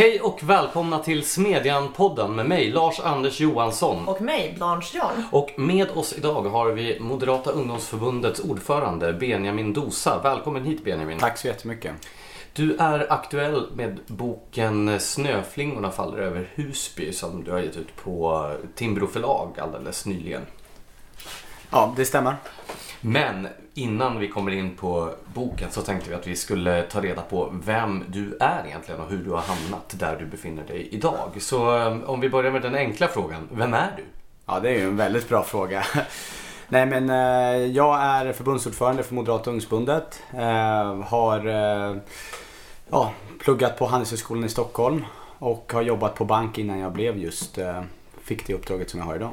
Hej och välkomna till Smedjan-podden med mig, Lars-Anders Johansson. Och mig, Blanche Jarl. Och med oss idag har vi Moderata ungdomsförbundets ordförande Benjamin Dosa. Välkommen hit Benjamin. Tack så jättemycket. Du är aktuell med boken Snöflingorna faller över Husby som du har gett ut på Timbro förlag alldeles nyligen. Ja, det stämmer. Men innan vi kommer in på boken så tänkte vi att vi skulle ta reda på vem du är egentligen och hur du har hamnat där du befinner dig idag. Så eh, om vi börjar med den enkla frågan, vem är du? Ja, det är ju en väldigt bra fråga. Nej men eh, jag är förbundsordförande för Moderata ungdomsförbundet. Eh, har ja, pluggat på Handelshögskolan i Stockholm och har jobbat på bank innan jag blev just, fick det uppdraget som jag har idag.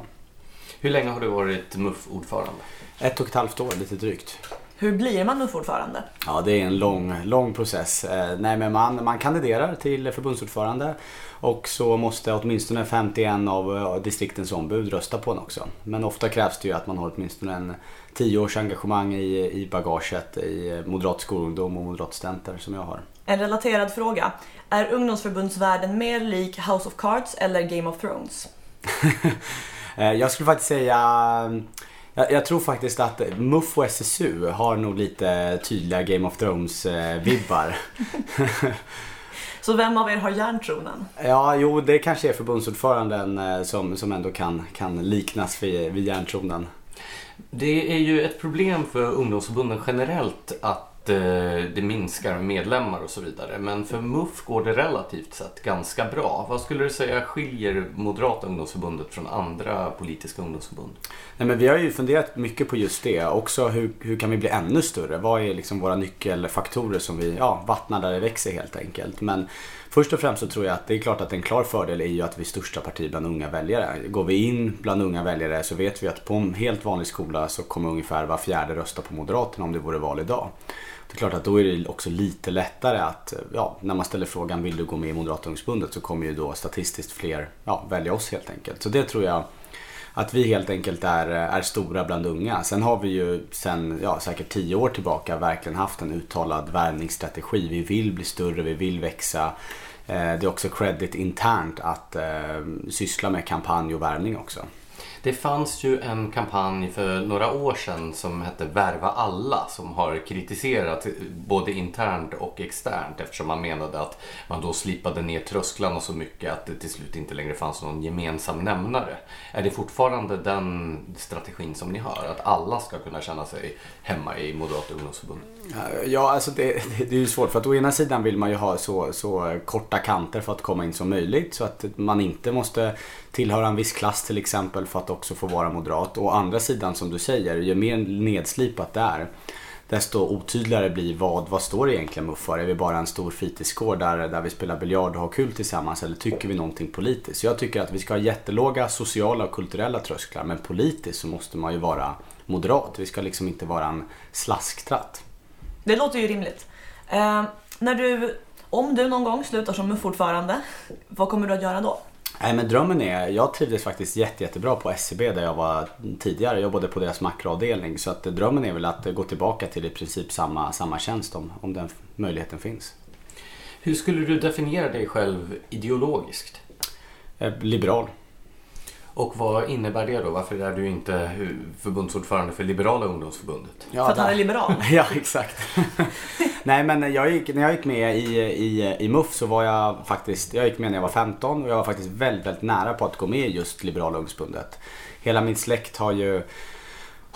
Hur länge har du varit MUF-ordförande? Ett och ett halvt år, lite drygt. Hur blir man MUF-ordförande? Ja, det är en lång, lång process. Eh, nej, men man, man kandiderar till förbundsordförande och så måste åtminstone 51 av eh, distriktens ombud rösta på en också. Men ofta krävs det ju att man har åtminstone en 10 års engagemang i, i bagaget i moderat skolungdom och moderat studenter som jag har. En relaterad fråga. Är ungdomsförbundsvärlden mer lik House of Cards eller Game of Thrones? Eh, jag skulle faktiskt säga jag, jag, tror faktiskt att MUF och SSU har nog lite tydliga Game of Thrones-vibbar. Så vem av er har järntronen? Ja, jo det kanske är förbundsordföranden eh, som, som ändå kan, kan liknas vid, vid järntronen. Det är ju ett problem för ungdomsförbunden generellt att Eh, det minskar medlemmar och så vidare. Men för MUF går det relativt sett ganska bra. Vad skulle du säga skiljer Moderata ungdomsförbundet från andra politiska ungdomsförbund? Nej, men vi har ju funderat mycket på just det. Också hur, hur kan vi bli ännu större? Vad är liksom våra nyckelfaktorer som vi ja, vattnar där det växer helt enkelt. Men Först och främst så tror jag att det är klart att en klar fördel är ju att vi är största parti bland unga väljare. Går vi in bland unga väljare så vet vi att på en helt vanlig skola så kommer ungefär var fjärde rösta på Moderaterna om det vore val idag. Det är klart att då är det också lite lättare att, eh, ja, när man ställer frågan vill du gå med i Moderata ungdomsförbundet så kommer ju då statistiskt fler ja, välja oss helt enkelt. Så det tror jag att vi helt enkelt är, eh, är stora bland unga. Sen har vi ju sen ja, säkert tio år tillbaka verkligen haft en uttalad värvningsstrategi. Vi vill bli större, vi vill växa. Eh, det är också credit internt att eh, syssla med kampanj och värvning också. Det fanns ju en kampanj för några år sedan som hette Värva alla som har kritiserat både internt och externt eftersom man menade att man då slipade ner trösklarna så mycket att det till slut inte längre fanns någon gemensam nämnare. Är det fortfarande den strategin som ni har? Att alla ska kunna känna sig hemma i Moderata ungdomsförbundet? Eh, ja, alltså det, det, är ju svårt för att å ena sidan vill man ju ha så, så korta kanter för att komma in som möjligt så att man inte måste tillhöra en viss klass till exempel för att också få vara moderat. Å andra sidan som du säger, ju mer nedslipat det är desto otydligare blir vad, vad står det egentligen MUF för? Är vi bara en stor fritidsgård där, där vi spelar biljard och har kul tillsammans eller tycker vi någonting politiskt? Så jag tycker att vi ska ha jättelåga sociala och kulturella trösklar men politiskt så måste man ju vara moderat. Vi ska liksom inte vara en slasktratt. Det låter ju rimligt. Eh, när du, om du någon gång slutar som MUF-ordförande, vad kommer du att göra då? Nej men drömmen är, jag trivdes faktiskt jätte, jättebra på SCB där jag var tidigare. Jag jobbade på deras makroavdelning. Så att drömmen är väl att gå tillbaka till i princip samma, samma tjänst om, om den möjligheten finns. Hur skulle du definiera dig själv ideologiskt? Eh, liberal. Och vad innebär det då? Varför är du inte förbundsordförande för Liberala ungdomsförbundet? Ja, för att han är liberal? ja, exakt. Nej men jag gick, när jag gick med i, i, i MUF så var jag faktiskt, jag gick med när jag var 15 och jag var faktiskt väldigt, väldigt nära på att gå med i just Liberala ungdomsförbundet. Hela min släkt har ju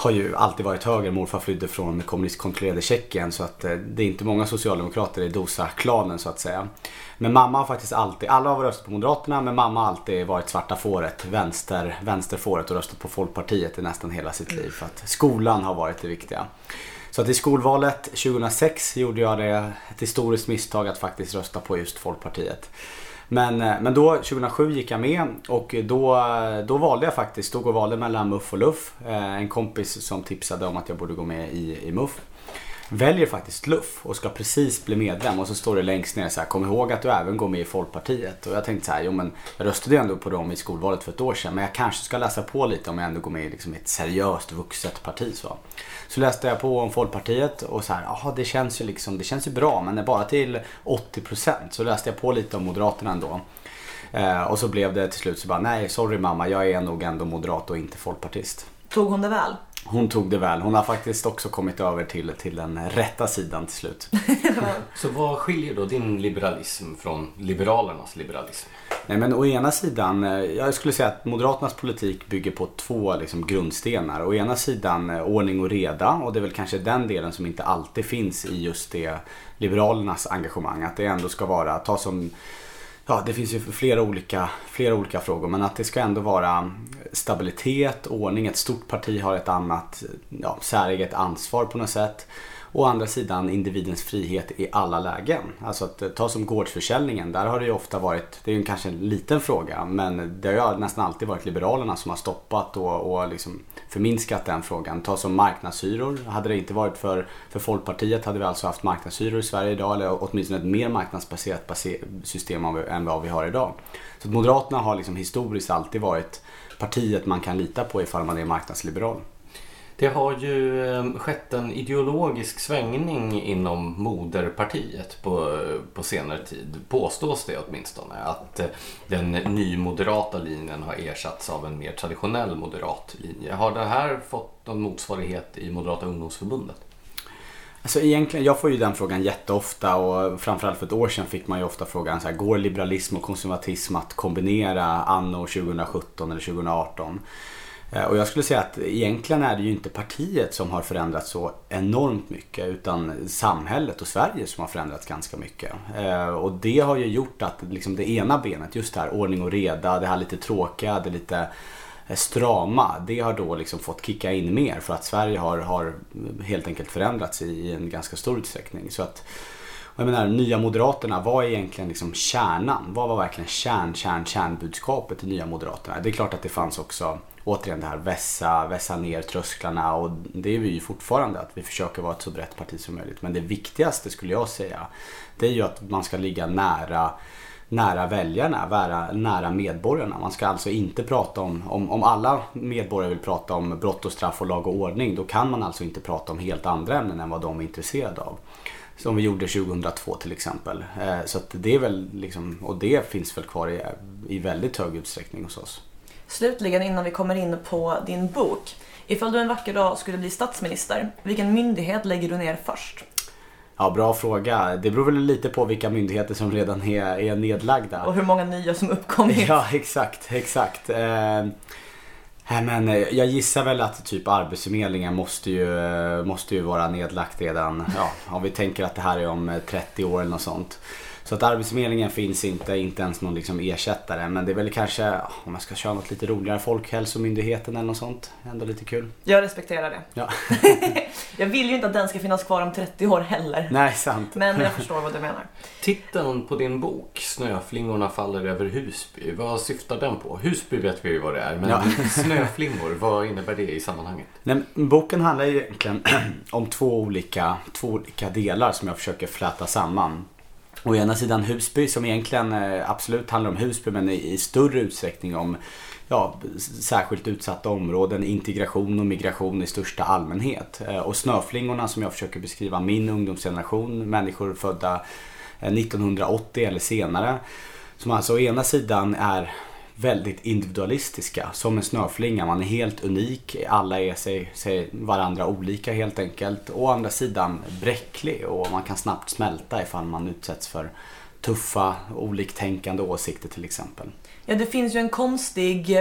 har ju alltid varit höger. Morfar flydde från kommunistkontrollerade Tjeckien så att eh, det är inte många socialdemokrater i Dosa-klanen så att säga. Men mamma har faktiskt alltid, alla har röstat på Moderaterna men mamma har alltid varit svarta fåret, vänster, vänsterfåret och röstat på Folkpartiet i nästan hela sitt liv. För att skolan har varit det viktiga. Så att i skolvalet 2006 gjorde jag det ett historiskt misstag att faktiskt rösta på just Folkpartiet. Men, eh, men då 2007 gick jag med och då, eh, då valde jag faktiskt, stod och valde mellan MUF och LUF. Eh, en kompis som tipsade om att jag borde gå med i, i MUF väljer faktiskt luff och ska precis bli medlem och så står det längst ner så här, kom ihåg att du även går med i Folkpartiet. Och jag tänkte så här, jo men jag röstade ju ändå på dem i skolvalet för ett år sedan men jag kanske ska läsa på lite om jag ändå går med i liksom ett seriöst vuxet parti. Så. så läste jag på om Folkpartiet och så här, jaha det känns ju liksom, det känns ju bra men bara till 80% så läste jag på lite om Moderaterna ändå. Eh, och så blev det till slut så bara, nej sorry mamma jag är nog ändå moderat och inte folkpartist. Tog hon det väl? Hon tog det väl. Hon har faktiskt också kommit över till, till den rätta sidan till slut. Så vad skiljer då din liberalism från Liberalernas liberalism? Nej men å ena sidan, eh, jag skulle säga att Moderaternas politik bygger på två liksom, grundstenar. Å ena sidan eh, ordning och reda och det är väl kanske den delen som inte alltid finns i just det Liberalernas engagemang. Att det ändå ska vara, ta som Ja, det finns ju flera olika, flera olika frågor men att det ska ändå vara stabilitet, ordning. Ett stort parti har ett annat ja, säreget ansvar på något sätt. Å andra sidan individens frihet i alla lägen. Alltså att eh, ta som gårdsförsäljningen, där har det ju ofta varit, det är ju kanske en liten fråga, men det har ju nästan alltid varit Liberalerna som har stoppat och, och liksom förminskat den frågan. Ta som marknadshyror, hade det inte varit för, för Folkpartiet hade vi alltså haft marknadshyror i Sverige idag, eller åtminstone ett mer marknadsbaserat system än vad vi har idag. Så Moderaterna har liksom historiskt alltid varit partiet man kan lita på ifall man är marknadsliberal. Det har ju eh, skett en ideologisk svängning inom moderpartiet på, på senare tid. Påstås det åtminstone. Att eh, den nymoderata linjen har ersatts av en mer traditionell moderat linje. Har det här fått någon motsvarighet i Moderata ungdomsförbundet? Alltså egentligen, jag får ju den frågan jätteofta och framförallt för ett år sedan fick man ju ofta frågan så här, går liberalism och konservatism att kombinera anno 2017 eller 2018? Eh, och jag skulle säga att egentligen är det ju inte partiet som har förändrats så enormt mycket utan samhället och Sverige som har förändrats ganska mycket. Eh, och det har ju gjort att liksom det ena benet, just det här ordning och reda, det här lite tråkiga, det lite eh, strama, det har då liksom fått kicka in mer för att Sverige har, har helt enkelt förändrats i en ganska stor utsträckning. Så att jag menar, Nya Moderaterna, vad är egentligen liksom kärnan? Vad var verkligen kärn, kärn, kärnbudskapet i Nya Moderaterna? Det är klart att det fanns också återigen det här vässa, vässa ner trösklarna och det är vi ju fortfarande att vi försöker vara ett så brett parti som möjligt. Men det viktigaste skulle jag säga det är ju att man ska ligga nära nära väljarna, nära, nära medborgarna. Man ska alltså inte prata om, om, om alla medborgare vill prata om brott och straff och lag och ordning, då kan man alltså inte prata om helt andra ämnen än vad de är intresserade av. Som vi gjorde 2002 till exempel. Eh, så att det är väl liksom, och det finns väl kvar i, i väldigt hög utsträckning hos oss. Slutligen innan vi kommer in på din bok. Ifall du en vacker dag skulle bli statsminister, vilken myndighet lägger du ner först? Ja, bra fråga. Det beror väl lite på vilka myndigheter som redan är, är nedlagda. Och hur många nya som uppkommit. Ja, exakt, exakt. Eh, men eh, jag gissar väl att typ Arbetsförmedlingen måste ju, eh, måste ju vara nedlagt redan, ja, om vi tänker att det här är om 30 år eller något sånt. Så att Arbetsförmedlingen finns inte, inte ens någon liksom ersättare. Men det är väl kanske, om jag ska köra något lite roligare, Folkhälsomyndigheten eller något sånt. Ändå lite kul. Jag respekterar det. Ja. jag vill ju inte att den ska finnas kvar om 30 år heller. Nej, sant. Men jag förstår vad du menar. Titeln på din bok, Snöflingorna faller över Husby, vad syftar den på? Husby vet vi ju vad det är, men ja. snöflingor, vad innebär det i sammanhanget? Nej, boken handlar egentligen om två olika, två olika delar som jag försöker fläta samman. Å ena sidan Husby som egentligen eh, absolut handlar om Husby men i större utsträckning om ja, särskilt utsatta områden, integration och migration i största allmänhet. Eh, och Snöflingorna som jag försöker beskriva, min ungdomsgeneration, människor födda eh, 1980 eller senare. Som alltså å ena sidan är väldigt individualistiska. Som en snöflinga, man är helt unik. Alla är sig, sig varandra olika helt enkelt. Å andra sidan bräcklig och man kan snabbt smälta ifall man utsätts för tuffa, oliktänkande åsikter till exempel. Ja, det finns ju en konstig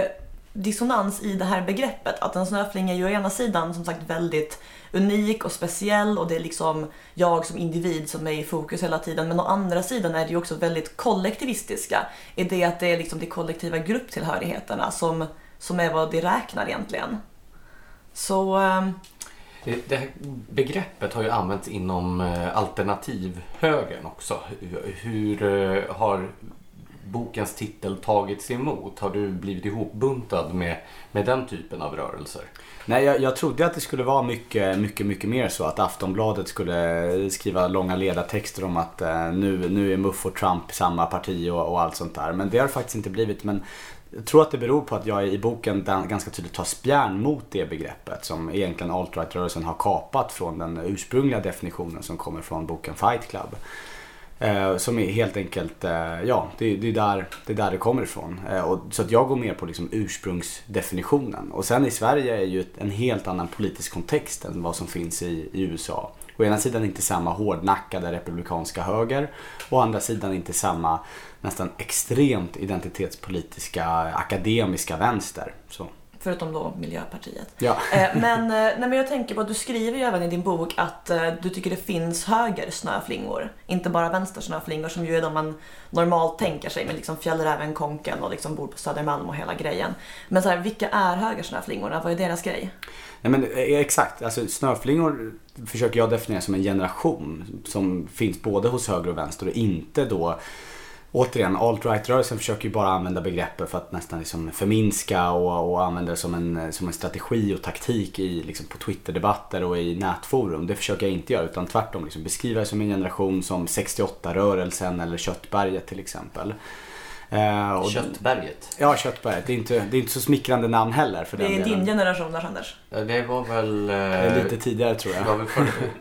dissonans i det här begreppet. Att en snöflinga är ju å ena sidan som sagt väldigt unik och speciell och det är liksom jag som individ som är i fokus hela tiden. Men å andra sidan är det ju också väldigt kollektivistiska i det att det är liksom de kollektiva grupptillhörigheterna som, som är vad det räknar egentligen. Så... Um... Det här begreppet har ju använts inom eh, alternativhögern också. Hur eh, har bokens titel tagits emot? Har du blivit ihopbuntad med, med den typen av rörelser? Nej, jag, jag trodde att det skulle vara mycket, mycket, mycket mer så. Att Aftonbladet skulle skriva långa ledartexter om att eh, nu, nu är Muff och Trump samma parti och, och allt sånt där. Men det har det faktiskt inte blivit. Men jag tror att det beror på att jag i boken ganska tydligt tar spjärn mot det begreppet som egentligen alt-right-rörelsen har kapat från den ursprungliga definitionen som kommer från boken Fight Club. Eh, som är helt enkelt, eh, ja det, det, är där, det är där det kommer ifrån. Eh, och, så att jag går mer på liksom ursprungsdefinitionen. Och sen i Sverige är ju en helt annan politisk kontext än vad som finns i, i USA. Å ena sidan inte samma hårdnackade republikanska höger. Å andra sidan inte samma nästan extremt identitetspolitiska akademiska vänster. Så. Förutom då Miljöpartiet. Ja. Eh, men, eh, nej, men jag tänker på att du skriver ju även i din bok att eh, du tycker det finns höger snöflingor. Inte bara vänster snöflingor som ju är de man normalt tänker sig med liksom fjällräven, konken och liksom bor på Södermalm och hela grejen. Men så här, vilka är högersnöflingorna? Vad är deras grej? Nej men exakt, alltså snöflingor försöker jag definiera som en generation som finns både hos höger och vänster och inte då återigen, alt-right-rörelsen försöker ju bara använda begreppet för att nästan liksom förminska och, och använda det som en, som en strategi och taktik i, liksom på Twitter-debatter och i nätforum. Det försöker jag inte göra utan tvärtom liksom beskriva det som en generation som 68-rörelsen eller Köttberget till exempel. Uh, Köttberget? Ja, Köttberget. Det är, inte, det är inte så smickrande namn heller. För det är din generation där, Anders. Det var väl... Eh, lite tidigare tror jag. Det var väl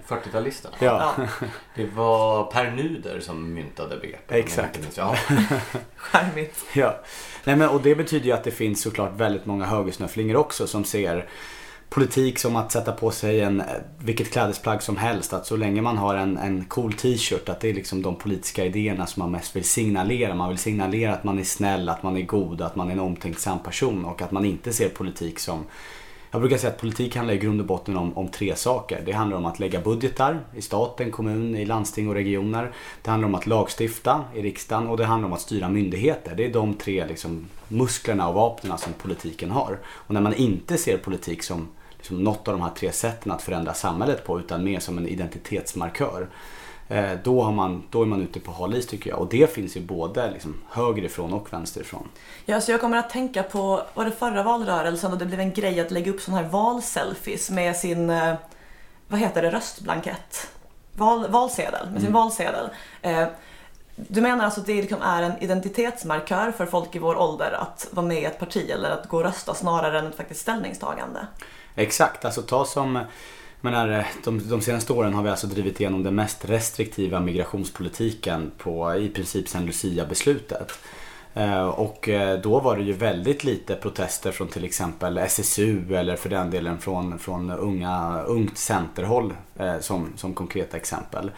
40-talisterna? ja. Det var Per Nuder som myntade begreppet. Exakt. Ja. Charmigt. ja. Nej, men, och det betyder ju att det finns såklart väldigt många högersnöflingor också som ser politik som att sätta på sig en, eh, vilket klädesplagg som helst. Att så länge man har en, en cool t-shirt, att det är liksom de politiska idéerna som man mest vill signalera. Man vill signalera att man är snäll, att man är god, att man är en omtänksam person och att man inte ser politik som jag brukar säga att politik handlar i grund och botten om, om tre saker. Det handlar om att lägga budgetar i staten, kommun, i landsting och regioner. Det handlar om att lagstifta i riksdagen och det handlar om att styra myndigheter. Det är de tre liksom, musklerna och vapnen som politiken har. Och när man inte ser politik som liksom något av de här tre sätten att förändra samhället på utan mer som en identitetsmarkör. Eh, då, har man, då är man ute på halis tycker jag och det finns ju både liksom högerifrån och vänsterifrån. Ja, så jag kommer att tänka på, var det förra valrörelsen och det blev en grej att lägga upp sådana här valselfies med sin, eh, vad heter det, röstblankett? Val, valsedel, med sin mm. valsedel. Eh, du menar alltså att det liksom är en identitetsmarkör för folk i vår ålder att vara med i ett parti eller att gå och rösta snarare än ett faktiskt ställningstagande? Exakt, alltså ta som menar, de, de senaste åren har vi alltså drivit igenom den mest restriktiva migrationspolitiken på i princip sedan Lucia-beslutet. Eh, och eh, då var det ju väldigt lite protester från till exempel SSU eller för den delen från, från unga, ungt centerhåll eh, som, som konkreta exempel.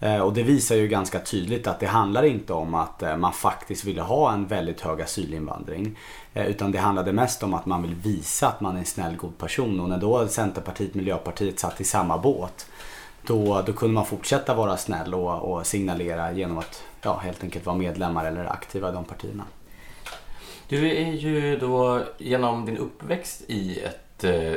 Eh, och det visar ju ganska tydligt att det handlar inte om att eh, man faktiskt ville ha en väldigt hög asylinvandring. Eh, utan det handlade mest om att man vill visa att man är en snäll, god person. Och när då Centerpartiet och Miljöpartiet satt i samma båt då, då kunde man fortsätta vara snäll och, och signalera genom att ja, helt enkelt vara medlemmar eller aktiva i de partierna. Du är ju då genom din uppväxt i ett eh,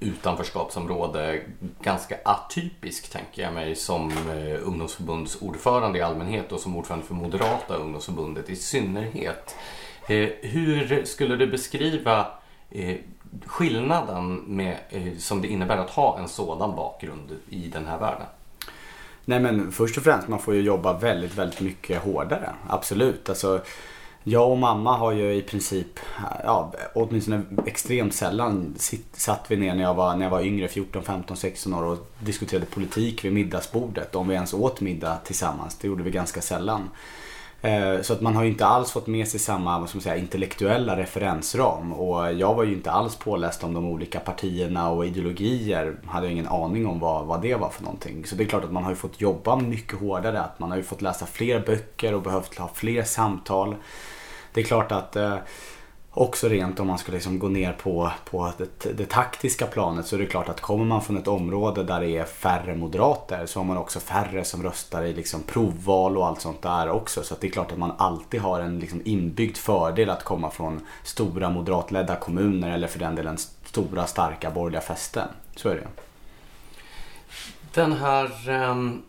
utanförskapsområde ganska atypisk tänker jag mig som eh, ungdomsförbundsordförande i allmänhet och som ordförande för Moderata ungdomsförbundet i synnerhet. Eh, hur skulle du beskriva eh, skillnaden med, eh, som det innebär att ha en sådan bakgrund i den här världen? Nej men först och främst man får ju jobba väldigt, väldigt mycket hårdare. Absolut. Alltså, jag och mamma har ju i princip, ja, åtminstone extremt sällan satt vi ner när jag var, när jag var yngre, 14, 15, 16 år och diskuterade politik vid middagsbordet. Om vi ens åt middag tillsammans. Det gjorde vi ganska sällan. Eh, så att man har ju inte alls fått med sig samma vad ska man säga, intellektuella referensram. Och jag var ju inte alls påläst om de olika partierna och ideologier. Hade ingen aning om vad, vad det var för någonting. Så det är klart att man har ju fått jobba mycket hårdare. Att man har ju fått läsa fler böcker och behövt ha fler samtal det är klart att eh, också rent om man ska liksom gå ner på, på det, det, taktiska planet så är det klart att kommer man från ett område där det är färre moderater så har man också färre som röstar i liksom provval och allt sånt där också. Så det är klart att man alltid har en liksom inbyggd fördel att komma från stora moderatledda kommuner eller för den delen stora starka borgerliga fästen. Så är det. Den här um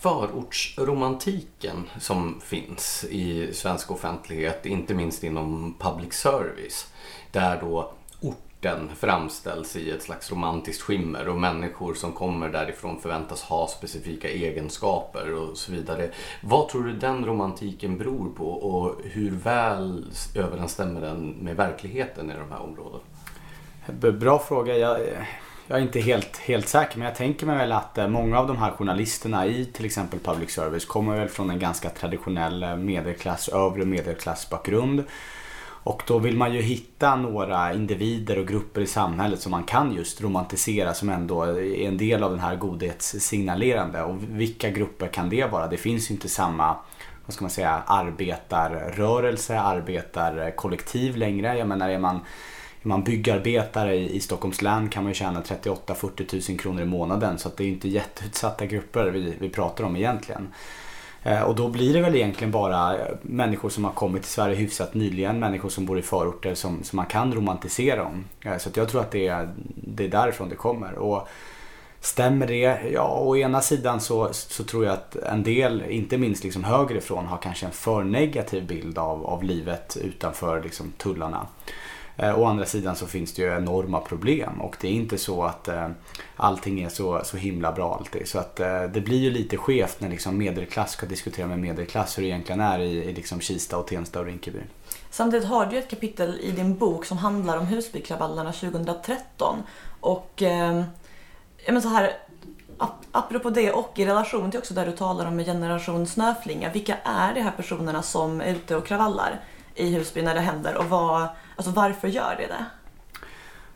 förortsromantiken som finns i svensk offentlighet, inte minst inom public service, där då orten framställs i ett slags romantiskt skimmer och människor som kommer därifrån förväntas ha specifika egenskaper och så vidare. Vad tror du den romantiken beror på och hur väl överensstämmer den med verkligheten i de här områdena? Bra fråga. Jag, eh, jag är inte helt, helt säker men jag tänker mig väl att eh, många av de här journalisterna i till exempel public service kommer väl från en ganska traditionell eh, medelklass, övre medelklassbakgrund. Och då vill man ju hitta några individer och grupper i samhället som man kan just romantisera som ändå är en del av den här godhetssignalerande. Och vilka grupper kan det vara? Det finns ju inte samma vad ska man säga, arbetarrörelse, arbetarkollektiv längre. Jag menar är man är man byggarbetare i, i Stockholms län kan man ju tjäna 38-40 000 kronor i månaden så att det är inte jätteutsatta grupper vi, vi pratar om egentligen. Eh, och då blir det väl egentligen bara eh, människor som har kommit till Sverige hyfsat nyligen, människor som bor i förorter som, som man kan romantisera om. Eh, så jag tror att det är, det är därifrån det kommer. Och Stämmer det? Ja, å ena sidan så, så tror jag att en del, inte minst liksom högerifrån, har kanske en för negativ bild av, av livet utanför liksom tullarna. Eh, å andra sidan så finns det ju enorma problem och det är inte så att eh, allting är så, så himla bra alltid. Så att eh, det blir ju lite skevt när liksom medelklass ska diskutera med medelklass hur det egentligen är i, i liksom Kista och Tensta och Rinkeby. Samtidigt har du ett kapitel i din bok som handlar om Husbykravallerna 2013 och eh, men så här apropå det och i relation till också där du talar om en generation snöflinga. Vilka är de här personerna som är ute och kravallar i Husby när det händer och vad, Alltså varför gör det det?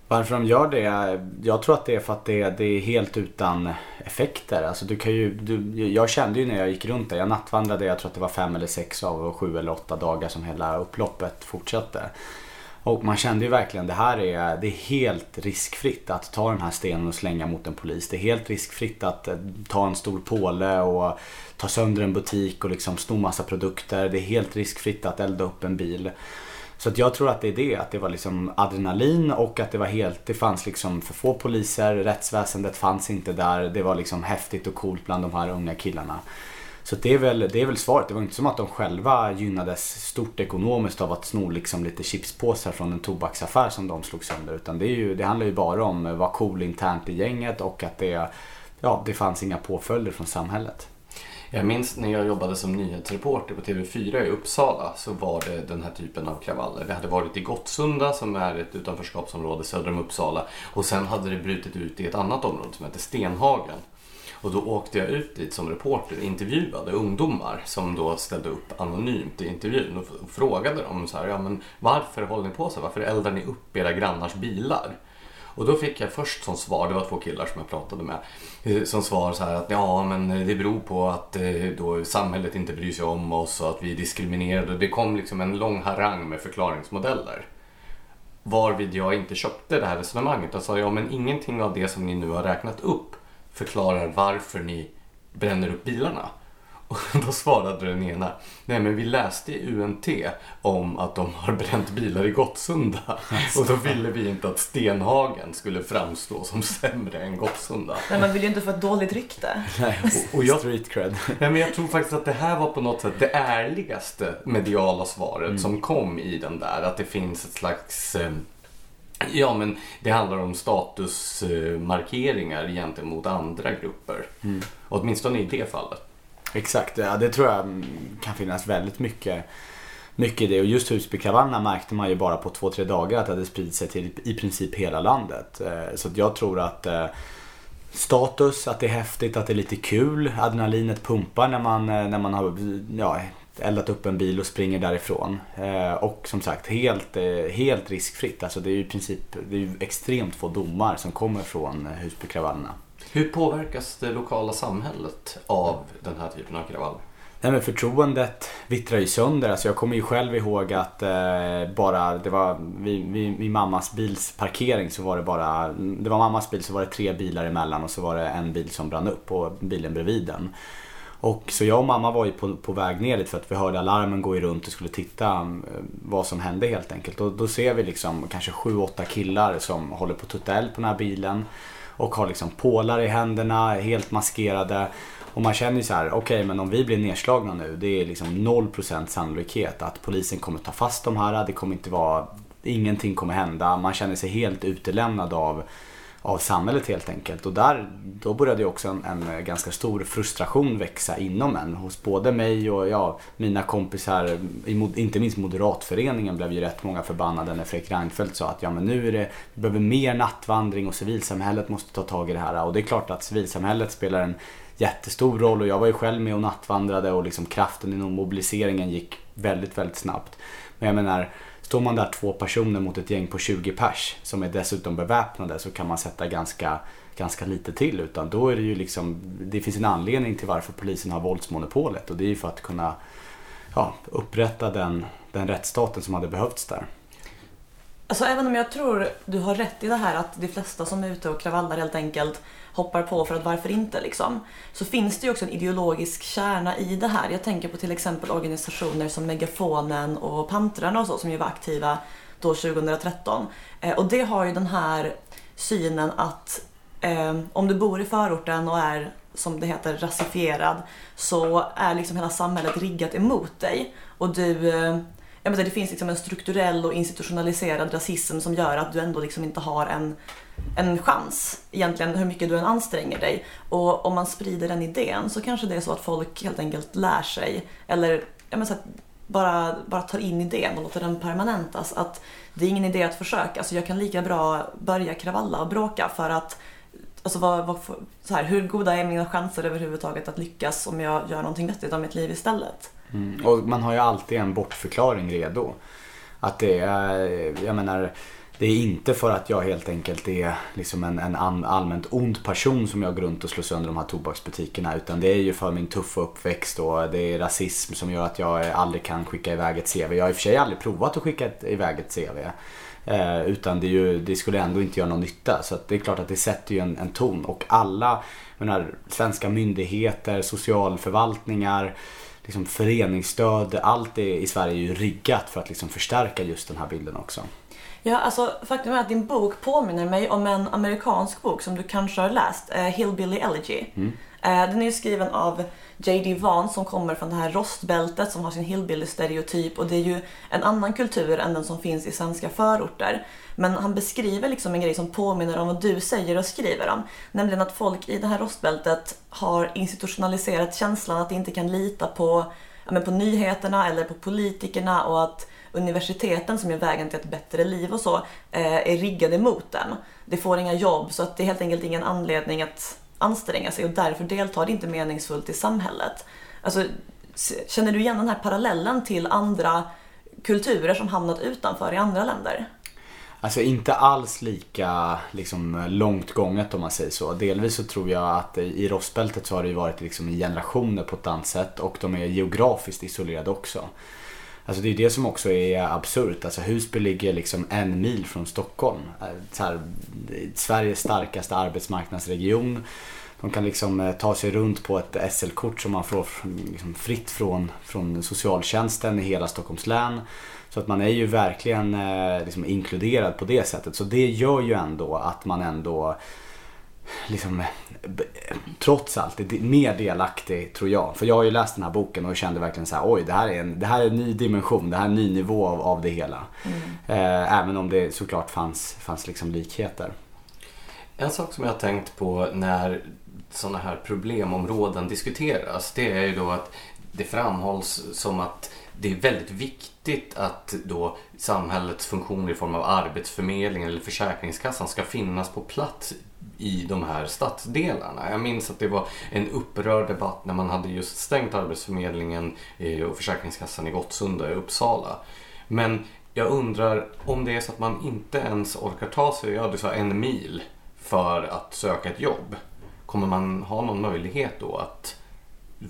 Varför de gör det? Jag tror att det är för att det, det är helt utan effekter. Alltså du kan ju, du, jag kände ju när jag gick runt där, jag nattvandrade, jag tror att det var fem eller sex av sju eller åtta dagar som hela upploppet fortsatte. Och man kände ju verkligen det här är, det är helt riskfritt att ta den här stenen och slänga mot en polis. Det är helt riskfritt att eh, ta en stor påle och ta sönder en butik och liksom sno massa produkter. Det är helt riskfritt att elda upp en bil. Så att jag tror att det är det, att det var liksom adrenalin och att det var helt, det fanns liksom för få poliser, rättsväsendet fanns inte där, det var liksom häftigt och coolt bland de här unga killarna. Så det är, väl, det är väl svaret. Det var inte som att de själva gynnades stort ekonomiskt av att sno liksom lite chipspåsar från en tobaksaffär som de slog sönder. Utan det, är ju, det handlar ju bara om att vara cool internt i gänget och att det, ja, det fanns inga påföljder från samhället. Jag minns när jag jobbade som nyhetsreporter på TV4 i Uppsala så var det den här typen av kravaller. Det hade varit i Gottsunda som är ett utanförskapsområde söder om Uppsala och sen hade det brutit ut i ett annat område som heter Stenhagen. Och då åkte jag ut dit som reporter och intervjuade ungdomar som då ställde upp anonymt i intervjun och frågade dem så här, ja men varför håller ni på så? Varför eldar ni upp era grannars bilar? Och då fick jag först som svar, det var två killar som jag pratade med, eh, som svar så här att ja men det beror på att eh, då samhället inte bryr sig om oss och att vi är diskriminerade. Det kom liksom en lång harang med förklaringsmodeller. Varvid jag inte köpte det här resonemanget och sa ja men ingenting av det som ni nu har räknat upp förklarar varför ni bränner upp bilarna. Och då svarade den ena, nej men vi läste i UNT om att de har bränt bilar i Gottsunda. Alltså. Och då ville vi inte att Stenhagen skulle framstå som sämre än Gottsunda. Nej, man vill ju inte få ett dåligt rykte. Nej, och, och jag, Street cred. Nej, men jag tror faktiskt att det här var på något sätt det ärligaste mediala svaret mm. som kom i den där. Att det finns ett slags eh, Ja, men det handlar om statusmarkeringar gentemot andra grupper. Mm. Åtminstone i det fallet. Exakt, ja, det tror jag mm, kan finnas väldigt mycket mycket i det. Och just Husbykravallerna märkte man ju bara på två, tre dagar att det hade spridit sig till i princip hela landet. Eh, så jag tror att eh, status, att det är häftigt, att det är lite kul. Adrenalinet pumpar när man, eh, när man har ja, eldat upp en bil och springer därifrån. Och som sagt helt, helt riskfritt. Alltså det är ju i princip det är extremt få domar som kommer från Husbykravallerna. Hur påverkas det lokala samhället av den här typen av kravall? Nej men förtroendet vittrar ju sönder. Alltså jag kommer ju själv ihåg att eh, bara det var vid, vid, vid mammas bils parkering så var det bara, det var mammas bil så var det tre bilar emellan och så var det en bil som brann upp och bilen bredvid den. Och så jag och mamma var ju på, på väg ner dit för att vi hörde alarmen gå runt och skulle titta eh, vad som hände helt enkelt. Och då ser vi liksom kanske sju, åtta killar som håller på att tutta eld på den här bilen och har liksom pålar i händerna, helt maskerade. Och man känner ju så här, okej okay, men om vi blir nedslagna nu, det är liksom 0% sannolikhet att polisen kommer ta fast de här. Det kommer inte vara, ingenting kommer hända. Man känner sig helt utelämnad av av samhället helt enkelt. Och där, då började ju också en, en, ganska stor frustration växa inom en. Hos både mig och ja, mina kompisar, inte minst Moderatföreningen blev ju rätt många förbannade när Fredrik Reinfeldt sa att ja men nu är det, vi behöver mer nattvandring och civilsamhället måste ta tag i det här. Och det är klart att civilsamhället spelar en jättestor roll och jag var ju själv med och nattvandrade och liksom kraften inom mobiliseringen gick väldigt, väldigt snabbt. Men jag menar, Står man där två personer mot ett gäng på 20 pers som är dessutom beväpnade så kan man sätta ganska, ganska lite till. Utan då är det ju liksom, det finns en anledning till varför polisen har våldsmonopolet och det är ju för att kunna ja, upprätta den, den rättsstaten som hade behövts där. Alltså även om jag tror du har rätt i det här att de flesta som är ute och kravallar helt enkelt hoppar på för att varför inte liksom. Så finns det ju också en ideologisk kärna i det här. Jag tänker på till exempel organisationer som Megafonen och Pantrarna och så som ju var aktiva då 2013. Eh, och det har ju den här synen att eh, om du bor i förorten och är som det heter rasifierad så är liksom hela samhället riggat emot dig. Och du eh, jag menar, det finns liksom en strukturell och institutionaliserad rasism som gör att du ändå liksom inte har en, en chans egentligen hur mycket du än anstränger dig. Och om man sprider den idén så kanske det är så att folk helt enkelt lär sig eller jag menar, så att bara, bara tar in idén och låter den permanentas. Att det är ingen idé att försöka. Alltså jag kan lika bra börja kravalla och bråka för att Alltså vad, vad, så här, hur goda är mina chanser överhuvudtaget att lyckas om jag gör någonting vettigt av mitt liv istället? Mm. Och man har ju alltid en bortförklaring redo. Att det är, jag menar, det är inte för att jag helt enkelt är liksom en, en allmänt ond person som jag går runt och slår sönder de här tobaksbutikerna. Utan det är ju för min tuffa uppväxt och det är rasism som gör att jag aldrig kan skicka iväg ett CV. Jag har i och för sig aldrig provat att skicka ett, iväg ett CV. Eh, utan det, ju, det, skulle ändå inte göra någon nytta. Så det är klart att det sätter ju en, en ton. Och alla menar, svenska myndigheter, socialförvaltningar, liksom föreningsstöd, allt i Sverige är ju riggat för att liksom förstärka just den här bilden också. Ja, alltså faktum är att din bok påminner mig om en amerikansk bok som du kanske har läst, uh, Hillbilly Elegy. Mm. Eh, den är ju skriven av J.D. Vaughan som kommer från det här rostbältet som har sin hillbilly-stereotyp och det är ju en annan kultur än den som finns i svenska förorter. Men han beskriver liksom en grej som påminner om vad du säger och skriver om. Nämligen att folk i det här rostbältet har institutionaliserat känslan att de inte kan lita på, ja, på nyheterna eller på politikerna och att universiteten som är vägen till ett bättre liv och så eh, är riggade mot dem. De får inga jobb så att det är helt enkelt ingen anledning att anstränga sig och därför deltar det inte meningsfullt i samhället. Alltså, känner du igen den här parallellen till andra kulturer som hamnat utanför i andra länder? Alltså inte alls lika liksom, långt gånget om man säger så. Delvis så tror jag att i rostbältet så har det ju varit liksom, i generationer på ett annat sätt och de är geografiskt isolerade också. Alltså det är det som också är absurt. Alltså Husby ligger liksom en mil från Stockholm. Eh, så här, Sveriges starkaste arbetsmarknadsregion. De kan liksom eh, ta sig runt på ett SL-kort som man får liksom fritt från, från socialtjänsten i hela Stockholms län. Så att man är ju verkligen eh, liksom inkluderad på det sättet. Så det gör ju ändå att man ändå liksom, trots allt är mer delaktig tror jag. För jag har ju läst den här boken och kände verkligen så här, oj det här är en, det här är en ny dimension, det här är en ny nivå av, av det hela. Mm. Eh, även om det såklart fanns, fanns liksom likheter. En sak som jag har tänkt på när sådana här problemområden diskuteras, det är ju då att det framhålls som att det är väldigt viktigt att då samhällets funktioner i form av arbetsförmedling eller Försäkringskassan ska finnas på plats i de här stadsdelarna. Jag minns att det var en upprörd debatt när man hade just stängt Arbetsförmedlingen eh, och Försäkringskassan i Gottsunda i Uppsala. Men jag undrar om det är så att man inte ens orkar ta sig, ja du sa en mil, för att söka ett jobb. Kommer man ha någon möjlighet då att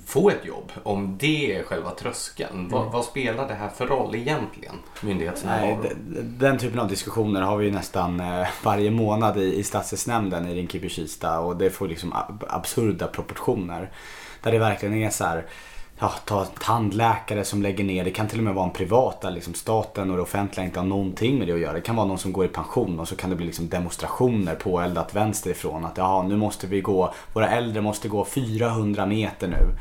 få ett jobb, om det är själva tröskeln. Mm. Vad, vad, spelar det här för roll egentligen? Myndighetsnärvaro? Den, den typen av diskussioner har vi nästan eh, varje månad i, i stadsdelsnämnden i Rinkeby-Kista och det får liksom absurda proportioner. Där det verkligen är så här ja, ta tandläkare som lägger ner. Det kan till och med vara en privat där liksom staten och det offentliga inte har någonting med det att göra. Det kan vara någon som går i pension och så kan det bli liksom demonstrationer påeldat vänsterifrån. Att ja, nu måste vi gå, våra äldre måste gå 400 meter nu.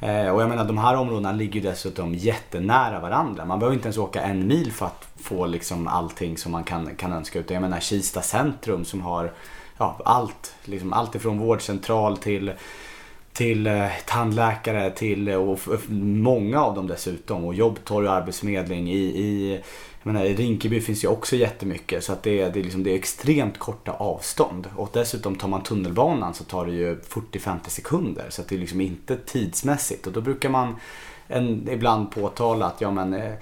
Eh, och jag menar de här områdena ligger ju dessutom jättenära varandra. Man behöver inte ens åka en mil för att få liksom allting som man kan, kan önska. Utan jag menar Kista centrum som har ja, allt. Liksom allt ifrån vårdcentral till till eh, tandläkare till eh, och många av dem dessutom och jobbtorg och arbetsförmedling i, i jag menar, i Rinkeby finns ju också jättemycket så att det, är, det, är liksom, det är extremt korta avstånd. Och dessutom tar man tunnelbanan så tar det ju 40-50 sekunder så att det är liksom inte tidsmässigt. Och då brukar man en, ibland påtala att ja men eh,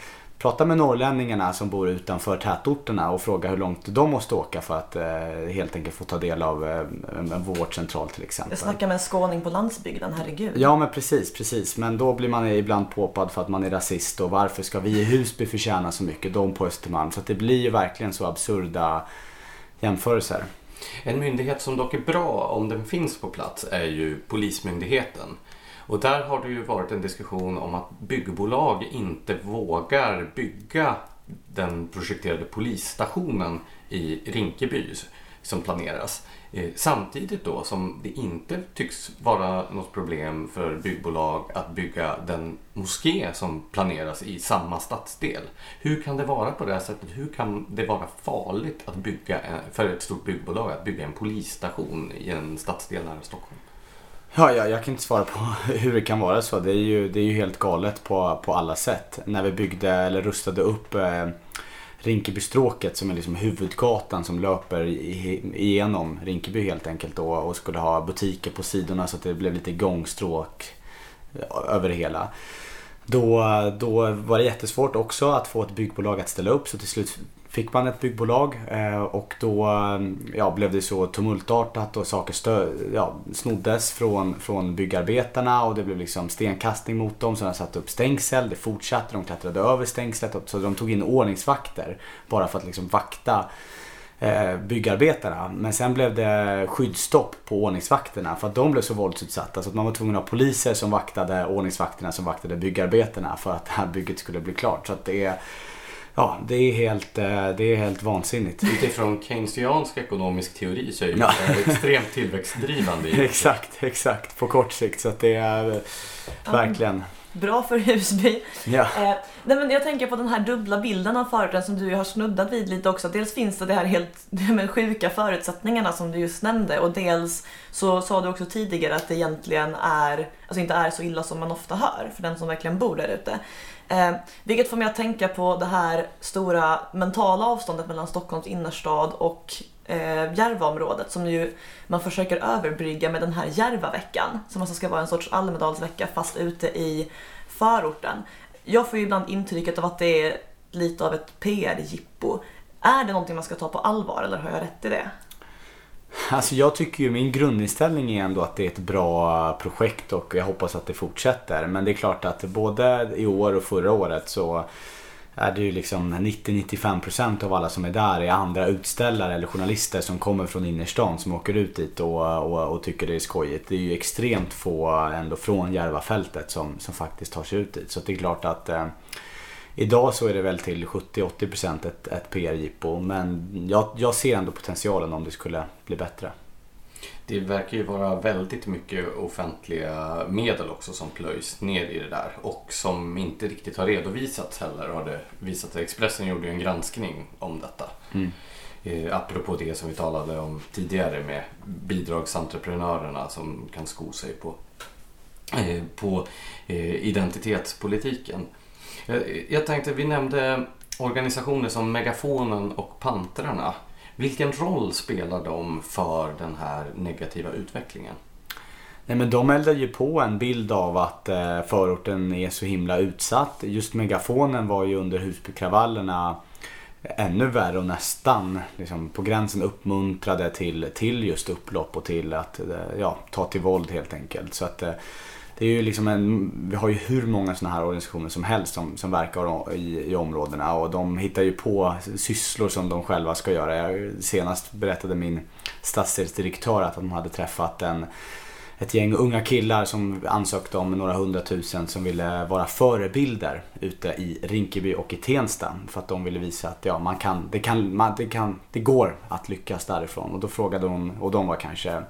prata med norrlänningarna som bor utanför tätorterna och fråga hur långt de måste åka för att eh, helt enkelt få ta del av eh, en vårdcentral till exempel. Jag snackar med en skåning på landsbygden, herregud. Ja men precis, precis. Men då blir man ibland påpad för att man är rasist och varför ska vi i Husby förtjäna så mycket, de på Östermalm. Så att det blir ju verkligen så absurda jämförelser. En myndighet som dock är bra om den finns på plats är ju Polismyndigheten. Och där har det ju varit en diskussion om att byggbolag inte vågar bygga den projekterade polisstationen i Rinkeby som planeras. Eh, samtidigt då som det inte tycks vara något problem för byggbolag att bygga den moské som planeras i samma stadsdel. Hur kan det vara på det här sättet? Hur kan det vara farligt att bygga, eh, för ett stort byggbolag att bygga en polisstation i en stadsdel nära Stockholm? Ja, ja, jag kan inte svara på hur det kan vara så. Det är ju, det är ju helt galet på, på alla sätt. När vi byggde eller rustade upp eh, Rinkebystråket som är liksom huvudgatan som löper igenom Rinkeby helt enkelt då, och skulle ha butiker på sidorna så att det blev lite gångstråk eh, över det hela. Då, då var det jättesvårt också att få ett byggbolag att ställa upp så till slut fick man ett byggbolag eh, och då eh, ja, blev det så tumultartat och saker stö, ja, snoddes från, från byggarbetarna och det blev liksom stenkastning mot dem så de satte upp stängsel. Det fortsatte, de klättrade över stängslet så de tog in ordningsvakter bara för att liksom vakta eh, byggarbetarna. Men sen blev det skyddsstopp på ordningsvakterna för att de blev så våldsutsatta så att man var tvungen att ha poliser som vaktade ordningsvakterna som vaktade byggarbetarna för att det här bygget skulle bli klart. Så att det är Ja, det är helt, eh, det är helt vansinnigt. Utifrån keynesiansk ekonomisk teori så är det ja. extremt tillväxtdrivande. exakt, exakt. På kort sikt. Så att det är verkligen... Bra för Husby. Ja. Eh, nej men jag tänker på den här dubbla bilden av förorten som du har snuddat vid lite också. Dels finns det de här helt men, sjuka förutsättningarna som du just nämnde och dels så sa du också tidigare att det egentligen är, alltså inte är så illa som man ofta hör för den som verkligen bor där ute. Eh, vilket får mig att tänka på det här stora mentala avståndet mellan Stockholms innerstad och eh, Järvaområdet som ju man försöker överbrygga med den här Järvaveckan som alltså ska vara en sorts Almedalsvecka fast ute i förorten. Jag får ju ibland intrycket av att det är lite av ett PR-jippo. Är det någonting man ska ta på allvar eller har jag rätt i det? Alltså jag tycker ju min grundinställning är ändå att det är ett bra projekt och jag hoppas att det fortsätter. Men det är klart att både i år och förra året så är det ju liksom 90-95% av alla som är där är andra utställare eller journalister som kommer från innerstan som åker ut dit och, och, och, tycker det är skojigt. Det är ju extremt få ändå från Järvafältet som, som faktiskt tar sig ut dit. Så det är klart att eh, Idag så är det väl till 70-80% ett, ett PR-jippo men jag, jag ser ändå potentialen om det skulle bli bättre. Det verkar ju vara väldigt mycket offentliga medel också som plöjs ner i det där och som inte riktigt har redovisats heller har det visat sig. Expressen gjorde ju en granskning om detta. Mm. Eh, apropå det som vi talade om tidigare med bidragsentreprenörerna som kan sko sig på, eh, på eh, identitetspolitiken. Jag tänkte, vi nämnde organisationer som Megafonen och Pantrarna. Vilken roll spelar de för den här negativa utvecklingen? Nej men de eldar ju på en bild av att eh, förorten är så himla utsatt. Just Megafonen var ju under Husbykravallerna ännu värre och nästan liksom, på gränsen uppmuntrade till, till just upplopp och till att eh, ja, ta till våld helt enkelt. Så att eh, det är ju liksom en, vi har ju hur många sådana här organisationer som helst som, som verkar i, i områdena och de hittar ju på sysslor som de själva ska göra. Jag, senast berättade min stadsdelsdirektör att de hade träffat en ett gäng unga killar som ansökte om några hundratusen som ville vara förebilder ute i Rinkeby och i Tensta. För att de ville visa att ja, man kan, det, kan, man, det, kan, det går att lyckas därifrån. Och då frågade hon, och de var kanske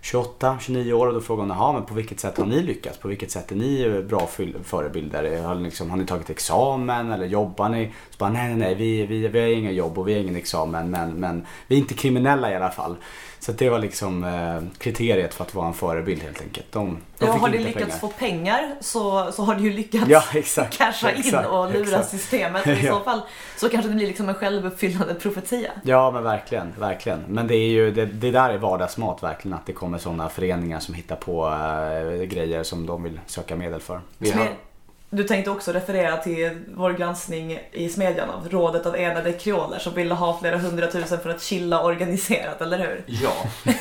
28, 29 år och då frågar hon, men på vilket sätt har ni lyckats? På vilket sätt är ni bra förebilder? Har, liksom, har ni tagit examen eller jobbar ni? Så bara, nej, nej, nej, vi, vi, vi har inga jobb och vi har ingen examen men, men vi är inte kriminella i alla fall. Så det var liksom eh, kriteriet för att vara en förebild helt enkelt. De, de ja, har du lyckats pengar. få pengar så, så har du ju lyckats ja, exakt, casha in exakt, och lura exakt. systemet. I så fall så kanske det blir liksom en självuppfyllande profetia. Ja men verkligen, verkligen. Men det är ju, det, det där är vardagsmat verkligen att det kommer sådana föreningar som hittar på äh, grejer som de vill söka medel för. Vi har, du tänkte också referera till vår granskning i Smedjan av rådet av enade kreoler som ville ha flera hundratusen för att chilla organiserat, eller hur? Ja,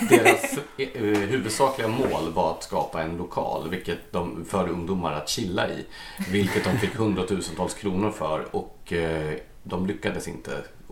deras eh, huvudsakliga mål var att skapa en lokal vilket de, för ungdomar att chilla i. Vilket de fick hundratusentals kronor för och eh, de lyckades inte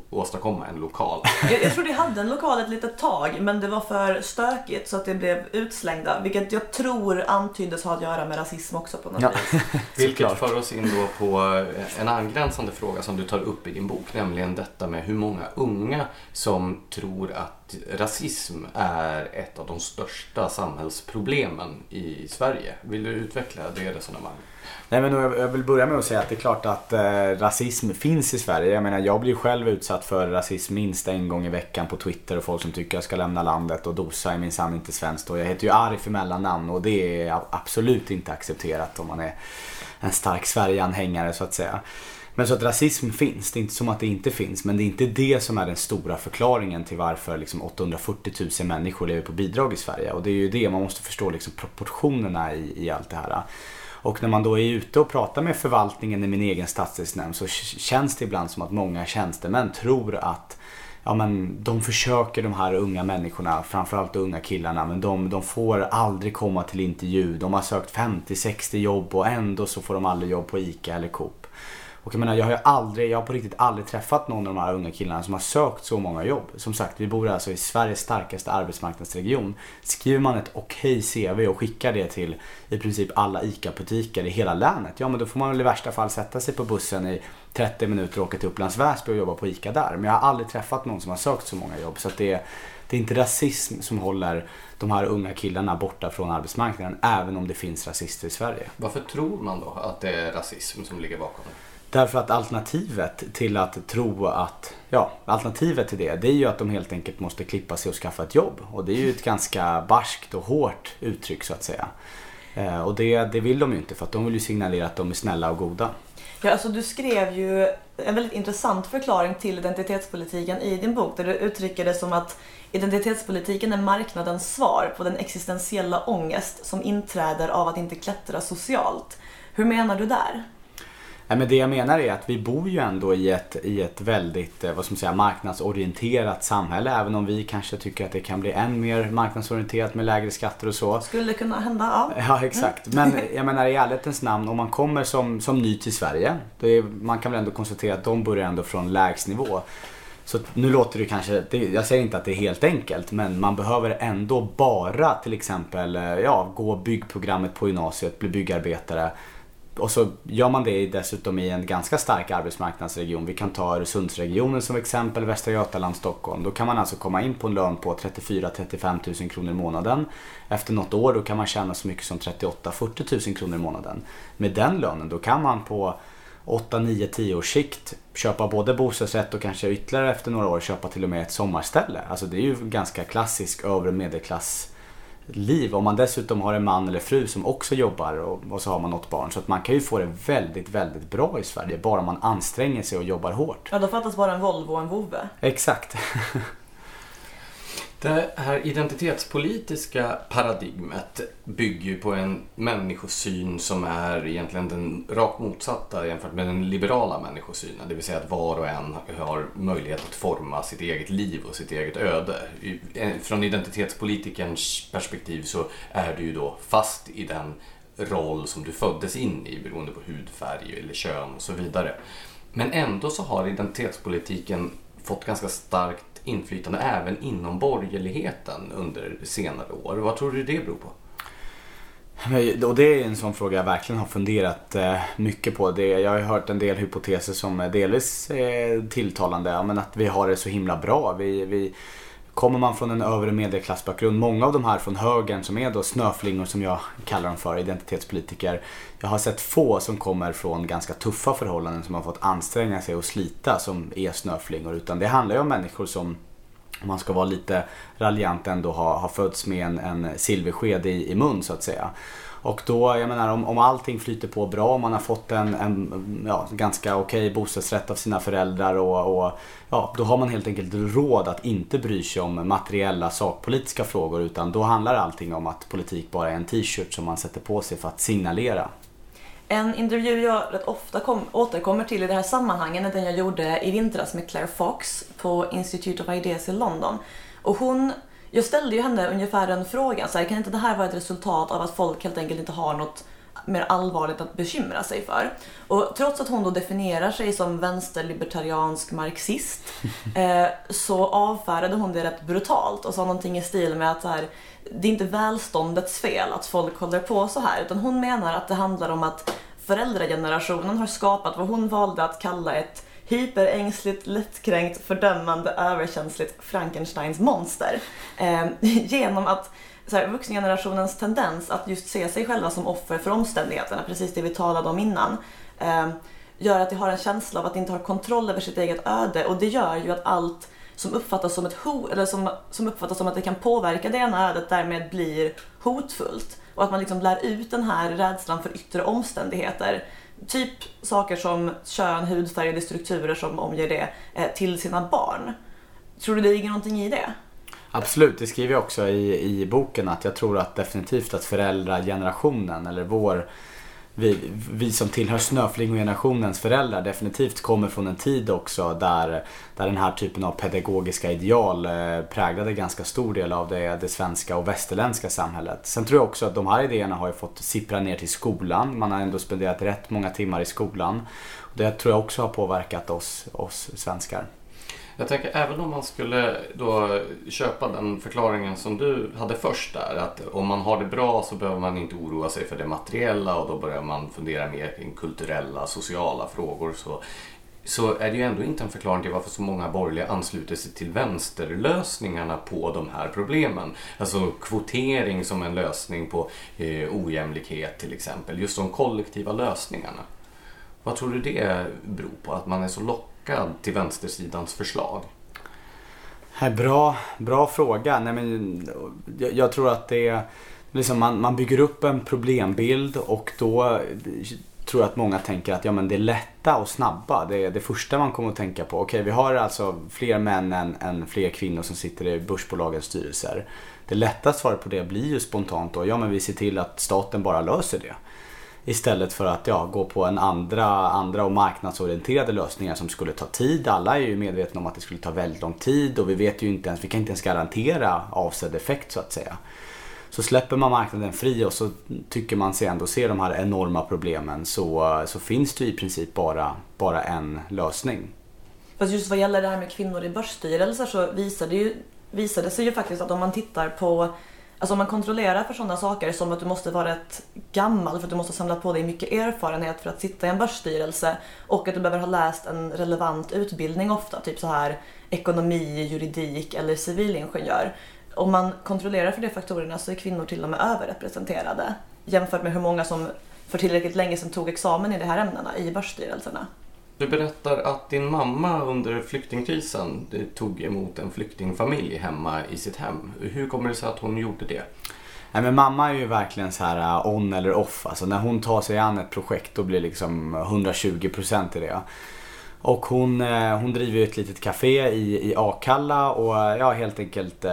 åstadkomma en lokal. Jag, jag tror de hade en lokal ett litet tag men det var för stökigt så att det blev utslängda. Vilket jag tror antyddes ha att göra med rasism också på något ja. vis. Vilket för oss in då på en angränsande fråga som du tar upp i din bok. Nämligen detta med hur många unga som tror att rasism är ett av de största samhällsproblemen i Sverige. Vill du utveckla det resonemanget? Nej men jag vill börja med att säga att det är klart att eh, rasism finns i Sverige. Jag menar jag blir själv utsatt för rasism minst en gång i veckan på Twitter och folk som tycker jag ska lämna landet och dosa är minsann inte svenskt. Och jag heter ju Arif för mellannamn och det är absolut inte accepterat om man är en stark Sverigeanhängare så att säga. Men så att rasism finns, det är inte som att det inte finns. Men det är inte det som är den stora förklaringen till varför liksom 840 000 människor lever på bidrag i Sverige. Och det är ju det, man måste förstå liksom proportionerna i, i allt det här. Och när man då är ute och pratar med förvaltningen i min egen stadsdelsnämnd så känns det ibland som att många tjänstemän tror att ja, men de försöker de här unga människorna, framförallt de unga killarna, men de, de får aldrig komma till intervju. De har sökt 50-60 jobb och ändå så får de aldrig jobb på ICA eller Coop. Och jag menar, jag har ju aldrig, jag har på riktigt aldrig träffat någon av de här unga killarna som har sökt så många jobb. Som sagt, vi bor alltså i Sveriges starkaste arbetsmarknadsregion. Skriver man ett okej CV och skickar det till i princip alla ICA-butiker i hela länet. Ja men då får man väl i värsta fall sätta sig på bussen i 30 minuter och åka till Upplands Väsby och jobba på ICA där. Men jag har aldrig träffat någon som har sökt så många jobb. Så att det, det är inte rasism som håller de här unga killarna borta från arbetsmarknaden. Även om det finns rasister i Sverige. Varför tror man då att det är rasism som ligger bakom det? Därför att alternativet till att tro att, ja, alternativet till det, det är ju att de helt enkelt måste klippa sig och skaffa ett jobb. Och det är ju ett ganska barskt och hårt uttryck så att säga. Eh, och det, det vill de ju inte för att de vill ju signalera att de är snälla och goda. Ja, alltså du skrev ju en väldigt intressant förklaring till identitetspolitiken i din bok där du uttrycker det som att identitetspolitiken är marknadens svar på den existentiella ångest som inträder av att inte klättra socialt. Hur menar du där? Nej, men det jag menar är att vi bor ju ändå i ett, i ett väldigt eh, vad ska man säga, marknadsorienterat samhälle. Även om vi kanske tycker att det kan bli än mer marknadsorienterat med lägre skatter och så. Skulle kunna hända, ja. Ja, exakt. Men jag menar i ärlighetens namn, om man kommer som, som ny till Sverige. Är, man kan väl ändå konstatera att de börjar ändå från lägsnivå. Så nu låter det kanske, det, jag säger inte att det är helt enkelt, men man behöver ändå bara till exempel eh, ja, gå byggprogrammet på gymnasiet, bli byggarbetare och så gör man det dessutom i en ganska stark arbetsmarknadsregion. Vi kan ta Öresundsregionen som exempel, Västra Götaland, Stockholm. Då kan man alltså komma in på en lön på 34-35 000 kronor i månaden. Efter något år då kan man tjäna så mycket som 38-40 000 kronor i månaden. Med den lönen då kan man på 8, 9, 10 års sikt köpa både bostadsrätt och kanske ytterligare efter några år köpa till och med ett sommarställe. Alltså det är ju ganska klassisk övre medelklass liv. Om man dessutom har en man eller fru som också jobbar och, och, så har man något barn. Så att man kan ju få det väldigt, väldigt bra i Sverige bara man anstränger sig och jobbar hårt. Ja, då fattas bara en Volvo och en vovve. Exakt. Det här identitetspolitiska paradigmet bygger ju på en människosyn som är egentligen den rakt motsatta jämfört med den liberala människosynen. Det vill säga att var och en har möjlighet att forma sitt eget liv och sitt eget öde. Eh, från identitetspolitikerns perspektiv så är du ju då fast i den roll som du föddes in i beroende på hudfärg eller kön och så vidare. Men ändå så har identitetspolitiken fått ganska starkt inflytande även inom borgerligheten under senare år. Vad tror du det beror på? Och det är en sån fråga jag verkligen har funderat eh, mycket på. Jag har hört en del hypoteser som delvis är tilltalande. Men att vi har det så himla bra. Vi, vi, kommer man från en övre medelklassbakgrund, många av de här från högern som är då snöflingor som jag kallar dem för, identitetspolitiker. Jag har sett få som kommer från ganska tuffa förhållanden som har fått anstränga sig och slita som är snöflingor. Utan det handlar ju om människor som om man ska vara lite raljant ändå har, har fötts med en, en silversked i, i mun så att säga. Och då, jag menar om, om allting flyter på bra, om man har fått en, en ja, ganska okej bostadsrätt av sina föräldrar och, och, ja, då har man helt enkelt råd att inte bry sig om materiella sakpolitiska frågor utan då handlar allting om att politik bara är en t-shirt som man sätter på sig för att signalera. En intervju jag rätt ofta kom, återkommer till i det här sammanhanget är den jag gjorde i vintras med Claire Fox på Institute of Ideas i London. Och hon, jag ställde ju henne ungefär den frågan, så här, kan inte det här vara ett resultat av att folk helt enkelt inte har något mer allvarligt att bekymra sig för. Och trots att hon då definierar sig som vänsterlibertariansk marxist eh, så avfärdade hon det rätt brutalt och sa någonting i stil med att så här, det är inte välståndets fel att folk håller på så här utan hon menar att det handlar om att föräldragenerationen har skapat vad hon valde att kalla ett hyperängsligt, lättkränkt, fördömande, överkänsligt Frankensteins monster. Eh, genom att så här, vuxengenerationens tendens att just se sig själva som offer för omständigheterna, precis det vi talade om innan, eh, gör att de har en känsla av att de inte har kontroll över sitt eget öde och det gör ju att allt som uppfattas som ett hot, eller som, som uppfattas som att det kan påverka det ena ödet därmed blir hotfullt. Och att man liksom lär ut den här rädslan för yttre omständigheter. Typ saker som kön, hudfärg strukturer som omger det eh, till sina barn. Tror du det ligger någonting i det? Absolut, det skriver jag också i, i boken att jag tror att definitivt att föräldragenerationen eller vår vi, vi som tillhör snöflingogenerationens föräldrar definitivt kommer från en tid också där, där den här typen av pedagogiska ideal eh, präglade ganska stor del av det, det svenska och västerländska samhället. Sen tror jag också att de här idéerna har fått sippra ner till skolan. Man har ändå spenderat rätt många timmar i skolan. Det tror jag också har påverkat oss, oss svenskar. Jag tänker även om man skulle då köpa den förklaringen som du hade först där. Att om man har det bra så behöver man inte oroa sig för det materiella och då börjar man fundera mer kring kulturella, sociala frågor. Så, så är det ju ändå inte en förklaring till varför så många borgerliga ansluter sig till vänsterlösningarna på de här problemen. Alltså kvotering som en lösning på eh, ojämlikhet till exempel. Just de kollektiva lösningarna. Vad tror du det beror på? Att man är så lockad lockad till vänstersidans förslag? Bra, bra fråga. Nej, men jag, jag tror att det är liksom man, man bygger upp en problembild och då tror jag att många tänker att ja, men det är lätta och snabba. Det är det första man kommer att tänka på. Okej, vi har alltså fler män än, än fler kvinnor som sitter i börsbolagens styrelser. Det lätta svaret på det blir ju spontant då, ja men vi ser till att staten bara löser det. Istället för att ja, gå på en andra, andra och marknadsorienterade lösningar som skulle ta tid. Alla är ju medvetna om att det skulle ta väldigt lång tid och vi vet ju inte ens, vi kan inte ens garantera avsedd effekt så att säga. Så släpper man marknaden fri och så tycker man sig ändå se de här enorma problemen så, så finns det i princip bara, bara en lösning. Fast just vad gäller det här med kvinnor i börsstyrelser så visade det, ju, visade sig ju faktiskt att om man tittar på Alltså om man kontrollerar för sådana saker som att du måste vara rätt gammal för att du måste samla på dig mycket erfarenhet för att sitta i en börsstyrelse och att du behöver ha läst en relevant utbildning ofta, typ så här ekonomi, juridik eller civilingenjör. Om man kontrollerar för de faktorerna så är kvinnor till och med överrepresenterade jämfört med hur många som för tillräckligt länge sedan tog examen i de här ämnena i börsstyrelserna. Du berättar att din mamma under flyktingkrisen tog emot en flyktingfamilj hemma i sitt hem. Hur kommer det sig att hon gjorde det? Nej, men mamma är ju verkligen så här uh, on eller off. Alltså när hon tar sig an ett projekt då blir det liksom 120% i det. Och hon, uh, hon driver ett litet café i, i Akalla och uh, ja, helt enkelt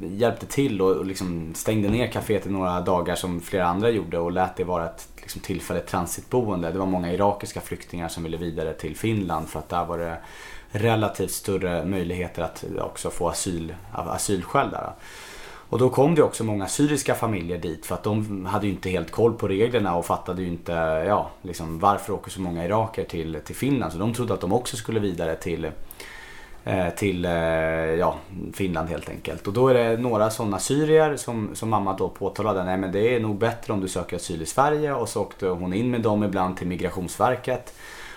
hjälpte till och, och liksom stängde ner kaféet i några dagar som flera andra gjorde och lät det vara ett liksom tillfälligt transitboende. Det var många irakiska flyktingar som ville vidare till Finland för att där var det relativt större möjligheter att också få asyl, asylskäl där. Och då kom det också många syriska familjer dit för att de hade ju inte helt koll på reglerna och fattade ju inte ja, liksom, varför åker så många iraker till, till Finland. Så de trodde att de också skulle vidare till, Eh, till eh, ja, Finland helt enkelt. Och då är det några sådana syrier som, som mamma då påtalade, nej men det är nog bättre om du söker asyl i Sverige och så åkte hon in med dem ibland till Migrationsverket.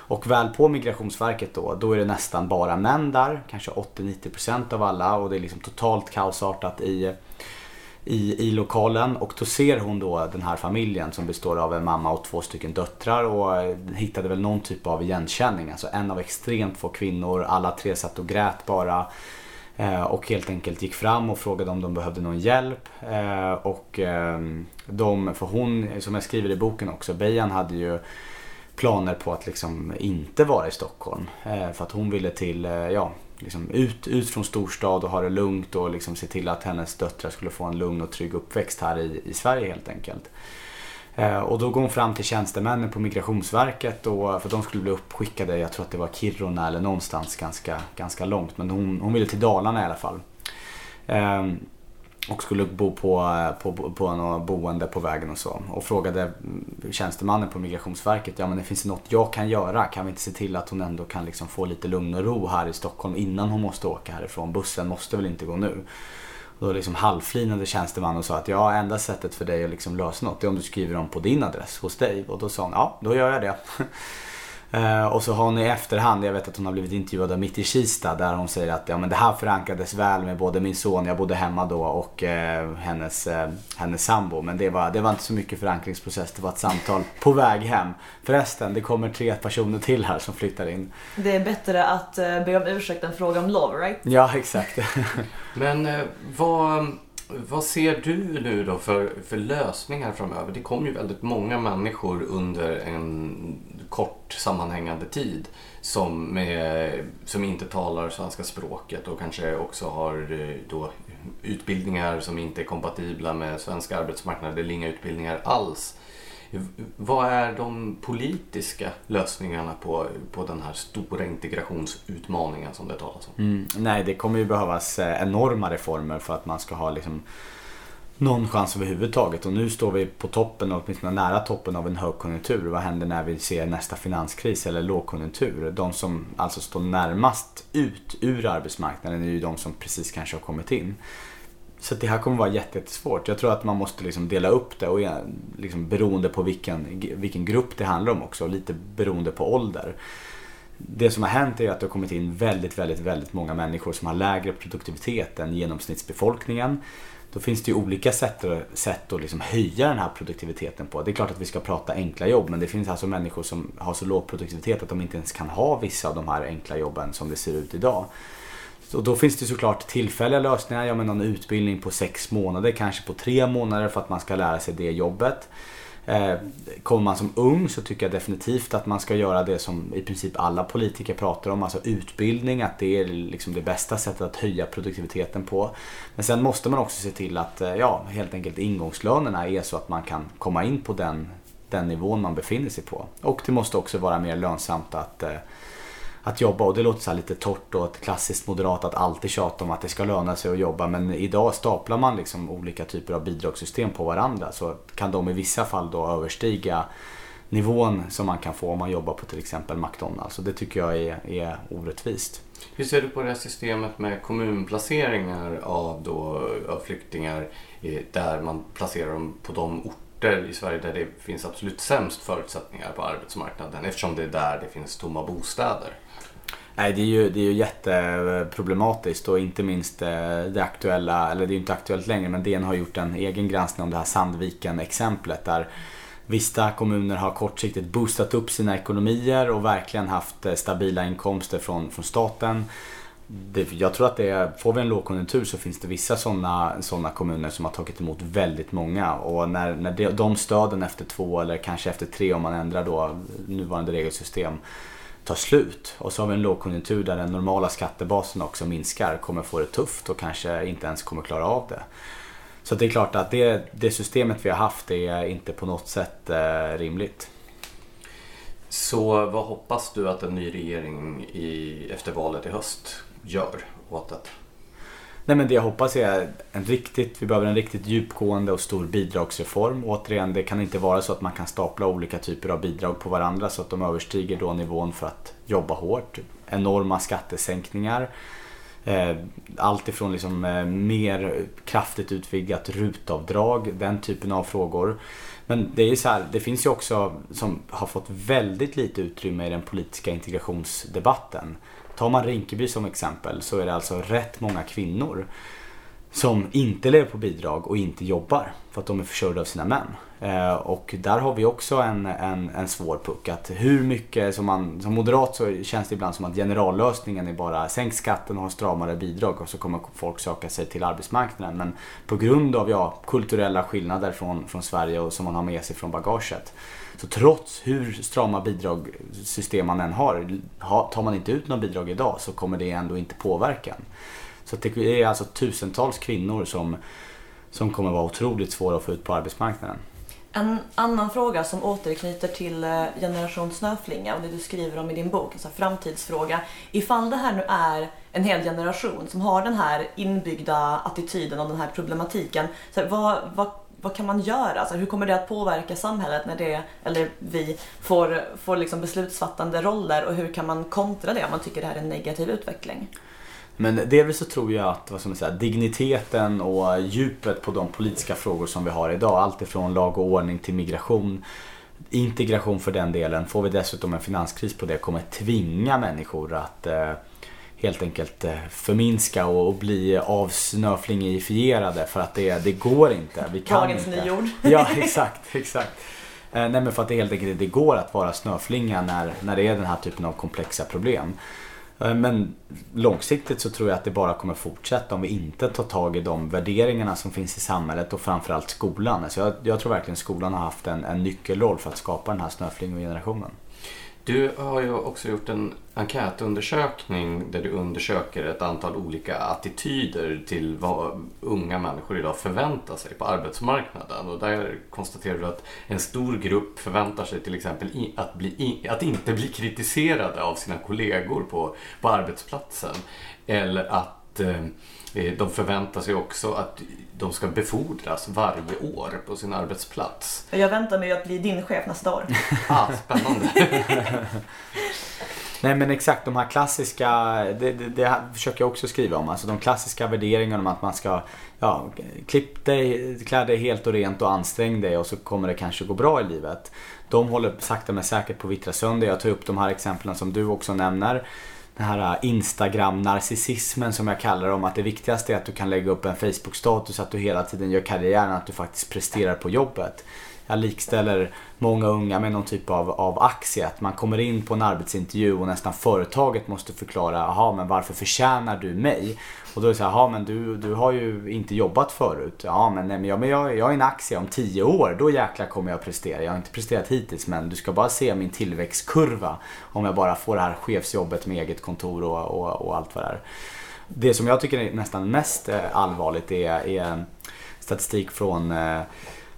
Och väl på Migrationsverket då, då är det nästan bara män där, kanske 80-90% av alla och det är liksom totalt kaosartat i i, i lokalen och då ser hon då den här familjen som består av en mamma och två stycken döttrar och eh, hittade väl någon typ av igenkänning. Alltså en av extremt få kvinnor, alla tre satt och grät bara. Eh, och helt enkelt gick fram och frågade om de behövde någon hjälp. Eh, och ehm, de, för hon, som jag skriver i boken också, Bejan hade ju planer på att liksom inte vara i Stockholm. För att hon ville till, ja, liksom ut, ut från storstad och ha det lugnt och liksom se till att hennes döttrar skulle få en lugn och trygg uppväxt här i, i Sverige helt enkelt. Eh, och då går hon fram till tjänstemännen på Migrationsverket och, för de skulle bli uppskickade, jag tror att det var Kiruna eller någonstans ganska, ganska långt. Men hon, hon ville till Dalarna i alla fall. Eh, och skulle bo eh, på, på, på något boende på vägen och så. Och frågade mm, tjänstemannen på Migrationsverket, ja men det finns det något jag kan göra? Kan vi inte se till att hon ändå kan liksom få lite lugn och ro här i Stockholm innan hon måste åka härifrån? Bussen måste väl inte gå nu? Och då liksom halvflinade tjänstemannen och sa att ja, enda sättet för dig att liksom lösa något är om du skriver om på din adress hos dig. Och då sa hon, ja då gör jag det. Uh, och så har hon i efterhand, jag vet att hon har blivit intervjuad av Mitt i Kista där hon säger att ja, men det här förankrades väl med både min son, jag bodde hemma då, och uh, hennes, uh, hennes sambo. Men det var, det var inte så mycket förankringsprocess, det var ett samtal på väg hem. Förresten, det kommer tre personer till här som flyttar in. Det är bättre att be om ursäkt än fråga om lov, right? Ja, exakt. men vad vad ser du nu då för, för lösningar framöver? Det kommer ju väldigt många människor under en kort sammanhängande tid som, med, som inte talar svenska språket och kanske också har eh, då utbildningar som inte är kompatibla med svenska arbetsmarknaden eller inga utbildningar alls. Vad är de politiska lösningarna på, på den här stora integrationsutmaningen som det talas om? Mm, nej, det kommer ju behövas eh, enorma reformer för att man ska ha liksom någon chans överhuvudtaget. Och nu står vi på toppen, åtminstone nära toppen av en högkonjunktur. Vad händer när vi ser nästa finanskris eller lågkonjunktur? De som alltså står närmast ut ur arbetsmarknaden är ju de som precis kanske har kommit in. Så det här kommer vara jättesvårt. Jag tror att man måste liksom dela upp det och eh, liksom beroende på vilken, vilken grupp det handlar om också. och Lite beroende på ålder. Det som har hänt är att det har kommit in väldigt, väldigt, väldigt många människor som har lägre produktivitet än genomsnittsbefolkningen. Då finns det ju olika sätt, sätt att liksom höja den här produktiviteten på. Det är klart att vi ska prata enkla jobb men det finns alltså människor som har så låg produktivitet att de inte ens kan ha vissa av de här enkla jobben som det ser ut idag. Och då finns det såklart tillfälliga lösningar. Ja men någon utbildning på sex månader, kanske på tre månader för att man ska lära sig det jobbet. Eh, kommer man som ung så tycker jag definitivt att man ska göra det som i princip alla politiker pratar om, alltså utbildning, att det är liksom det bästa sättet att höja produktiviteten på. Men sen måste man också se till att eh, ja, helt enkelt ingångslönerna är så att man kan komma in på den, den nivån man befinner sig på. Och det måste också vara mer lönsamt att eh, att jobba. Och det låter så lite torrt och ett klassiskt moderat att alltid tjata om att det ska löna sig att jobba. Men idag staplar man liksom olika typer av bidragssystem på varandra. Så kan de i vissa fall då överstiga nivån som man kan få om man jobbar på till exempel McDonalds. Och det tycker jag är, är orättvist. Hur ser du på det här systemet med kommunplaceringar av, då, av flyktingar eh, där man placerar dem på de orter i Sverige där det finns absolut sämst förutsättningar på arbetsmarknaden eftersom det är där det finns tomma bostäder? Nej, det är ju, det är ju jätteproblematiskt och inte minst eh, det aktuella, eller det är ju inte aktuellt längre, men DN har gjort en egen granskning om det här Sandviken-exemplet där Vissa kommuner har kortsiktigt boostat upp sina ekonomier och verkligen haft eh, stabila inkomster från, från staten. Det, jag tror att det är, får vi en lågkonjunktur så finns det vissa sådana såna kommuner som har tagit emot väldigt många och när, när de stöden efter två eller kanske efter tre om man ändrar då nuvarande regelsystem tar slut och så har vi en lågkonjunktur där den normala skattebasen också minskar, kommer få det tufft och kanske inte ens kommer klara av det. Så det är klart att det, det systemet vi har haft är inte på något sätt eh, rimligt. Så vad hoppas du att en ny regering i, efter valet i höst gör åt det? Nej men det jag hoppas är en riktigt, vi behöver en riktigt djupgående och stor bidragsreform. Återigen, det kan inte vara så att man kan stapla olika typer av bidrag på varandra så att de överstiger då nivån för att jobba hårt. enorma skattesänkningar. Eh, Allt ifrån liksom eh, mer kraftigt utvidgat rutavdrag, den typen av frågor. Men det är så här, det finns ju också som har fått väldigt lite utrymme i den politiska integrationsdebatten. Tar man Rinkeby som exempel så är det alltså rätt många kvinnor som inte lever på bidrag och inte jobbar för att de är försörjda av sina män. Eh, och där har vi också en, en, en svår puck. Att hur mycket, som, man, som moderat så känns det ibland som att generallösningen är bara sänk skatten och ha stramare bidrag och så kommer folk söka sig till arbetsmarknaden. Men på grund av ja, kulturella skillnader från, från Sverige och som man har med sig från bagaget. Så trots hur strama bidragssystem man än har, tar man inte ut några bidrag idag så kommer det ändå inte påverka en. Så det är alltså tusentals kvinnor som, som kommer vara otroligt svåra att få ut på arbetsmarknaden. En annan fråga som återknyter till eh, Generation Snöflinga och det du skriver om i din bok, alltså framtidsfråga. Ifall det här nu är en hel generation som har den här inbyggda attityden och den här problematiken. Så här, vad, vad, vad kan man göra? Alltså, hur kommer det att påverka samhället när det, eller vi, får, får liksom beslutsfattande roller och hur kan man kontra det om man tycker det här är en negativ utveckling? Men delvis så tror jag att vad ska man säga, digniteten och djupet på de politiska frågor som vi har idag, allt ifrån lag och ordning till migration, integration för den delen, får vi dessutom en finanskris på det kommer tvinga människor att eh, helt enkelt eh, förminska och, och bli avsnöflingifierade för att det, det går inte. Vi kan Dagens inte. nyord. Ja, exakt. exakt. Eh, nej men för att det helt enkelt det går att vara snöflinga när, när det är den här typen av komplexa problem. Eh, men långsiktigt så tror jag att det bara kommer fortsätta om vi inte tar tag i de värderingarna som finns i samhället och framförallt skolan. Så alltså jag, jag tror verkligen skolan har haft en, en nyckelroll för att skapa den här snöflingogenerationen. Du har ju också gjort en enkätundersökning där du undersöker ett antal olika attityder till vad unga människor idag förväntar sig på arbetsmarknaden. Och där konstaterar du att en stor grupp förväntar sig till exempel att, bli, att inte bli kritiserade av sina kollegor på, på arbetsplatsen. Eller att eh, de förväntar sig också att de ska befordras varje år på sin arbetsplats. Jag väntar mig att bli din chef nästa år. ah, spännande. Nej men exakt de här klassiska, det, det, det försöker jag också skriva om. Alltså de klassiska värderingarna om att man ska ja, klipp dig, klä dig helt och rent och ansträng dig och så kommer det kanske gå bra i livet. De håller sakta men säkert på att vittra sönder. Jag tar upp de här exemplen som du också nämner den här äh, Instagram-narcissismen som jag kallar det om att det viktigaste är att du kan lägga upp en Facebook-status att du hela tiden gör karriären, att du faktiskt presterar på jobbet. Jag likställer många unga med någon typ av, av aktie. Att man kommer in på en arbetsintervju och nästan företaget måste förklara, jaha men varför förtjänar du mig? Och då är det så här, jaha men du, du har ju inte jobbat förut. Ja men, nej, men, jag, men jag, jag är en aktie om tio år, då jäklar kommer jag prestera. Jag har inte presterat hittills men du ska bara se min tillväxtkurva. Om jag bara får det här chefsjobbet med eget kontor och, och, och allt vad det är. Det som jag tycker är nästan mest eh, allvarligt är, är statistik från eh,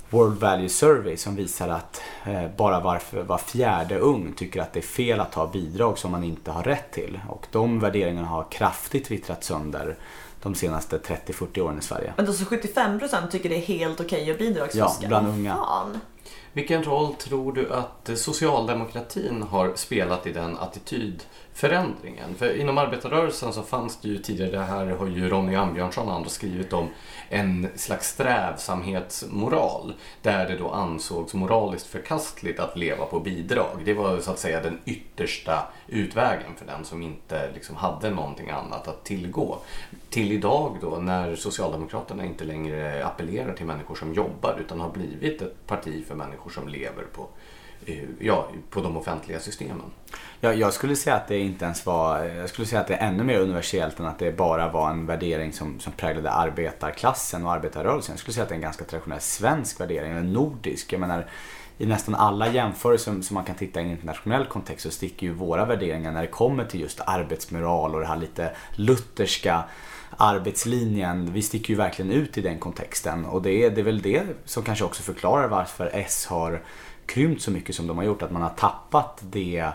World Value Survey som visar att eh, bara var, var fjärde ung tycker att det är fel att ta bidrag som man inte har rätt till. Och de värderingarna har kraftigt vittrat sönder de senaste 30-40 åren i Sverige. Men då så 75% tycker det är helt okej okay att bidragsfuska? Ja, bland unga. Fan. Vilken roll tror du att socialdemokratin har spelat i den attitydförändringen? För inom arbetarrörelsen så fanns det ju tidigare, det här har ju Ronny Ambjörnsson och andra skrivit om, en slags strävsamhetsmoral. Där det då ansågs moraliskt förkastligt att leva på bidrag. Det var så att säga den yttersta utvägen för den som inte liksom hade någonting annat att tillgå. Till idag då när Socialdemokraterna inte längre appellerar till människor som jobbar utan har blivit ett parti för människor som lever på eh, ja, på de offentliga systemen. Ja, jag skulle säga att det inte ens var, jag skulle säga att det är ännu mer universellt än att det bara var en värdering som, som präglade arbetarklassen och arbetarrörelsen. Jag skulle säga att det är en ganska traditionell svensk värdering, en nordisk. Jag menar, i nästan alla jämförelser som man kan titta i en internationell kontext så sticker ju våra värderingar när det kommer till just arbetsmoral och det här lite lutherska arbetslinjen. Vi sticker ju verkligen ut i den kontexten och det är, det är väl det som kanske också förklarar varför S har krympt så mycket som de har gjort. Att man har tappat det,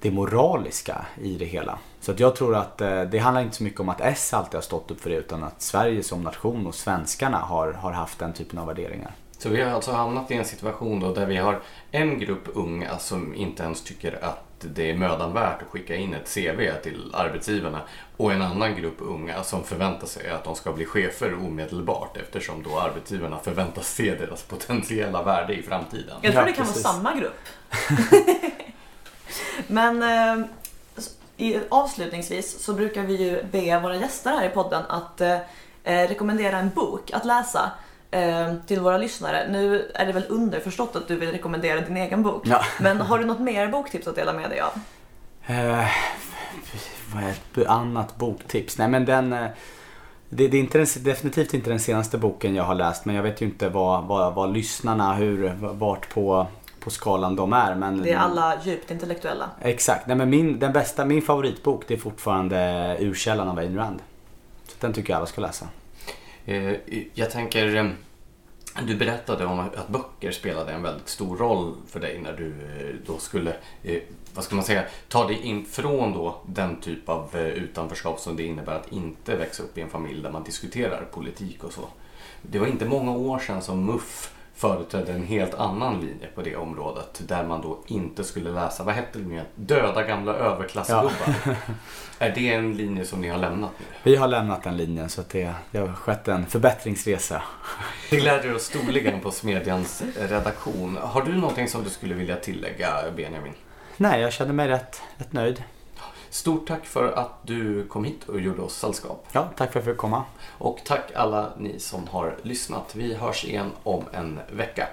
det moraliska i det hela. Så att jag tror att eh, det handlar inte så mycket om att S alltid har stått upp för det utan att Sverige som nation och svenskarna har, har haft den typen av värderingar. Så vi har alltså hamnat i en situation då där vi har en grupp unga som inte ens tycker att det är mödan värt att skicka in ett CV till arbetsgivarna och en annan grupp unga som förväntar sig att de ska bli chefer omedelbart eftersom då arbetsgivarna förväntas se deras potentiella värde i framtiden. Jag tror det kan vara samma grupp. Men eh, i, avslutningsvis så brukar vi ju be våra gäster här i podden att eh, eh, rekommendera en bok att läsa till våra lyssnare. Nu är det väl underförstått att du vill rekommendera din egen bok. Ja. Men har du något mer boktips att dela med dig av? Eh, vad är ett annat boktips? Nej men den... eh, Det, det är inte den, definitivt inte den senaste boken jag har läst men jag vet ju inte vad, vad, vad lyssnarna, hur, vart på, på skalan de är. Men, Det är alla djupt intellektuella. Exakt. Nej, men min, den bästa, min favoritbok det är fortfarande Urkällan av Ayn Rand. Så den tycker jag alla ska läsa. Eh, jag tänker, eh, du berättade om att böcker spelade en väldigt stor roll för dig när du eh, då skulle, vad ska man säga, ta dig in från då den typ av utanförskap som det innebär att inte växa upp i en familj där man diskuterar politik och så. Det var inte många år sedan som MUF företrädde en helt annan linje på det området där man då inte skulle läsa, vad hette det nu igen? Döda gamla överklassgubbar. Är det en linje som ni har lämnat nu? Vi har lämnat den linjen så att det, det har skett en förbättringsresa. Det gläder oss storligen på Smedjans redaktion. Har du någonting som du skulle vilja tillägga Benjamin? Nej, jag känner mig rätt, rätt nöjd. Stort tack för att du kom hit och gjorde oss sällskap. Ja, tack för att jag fick komma. Och tack alla ni som har lyssnat. Vi hörs igen om en vecka.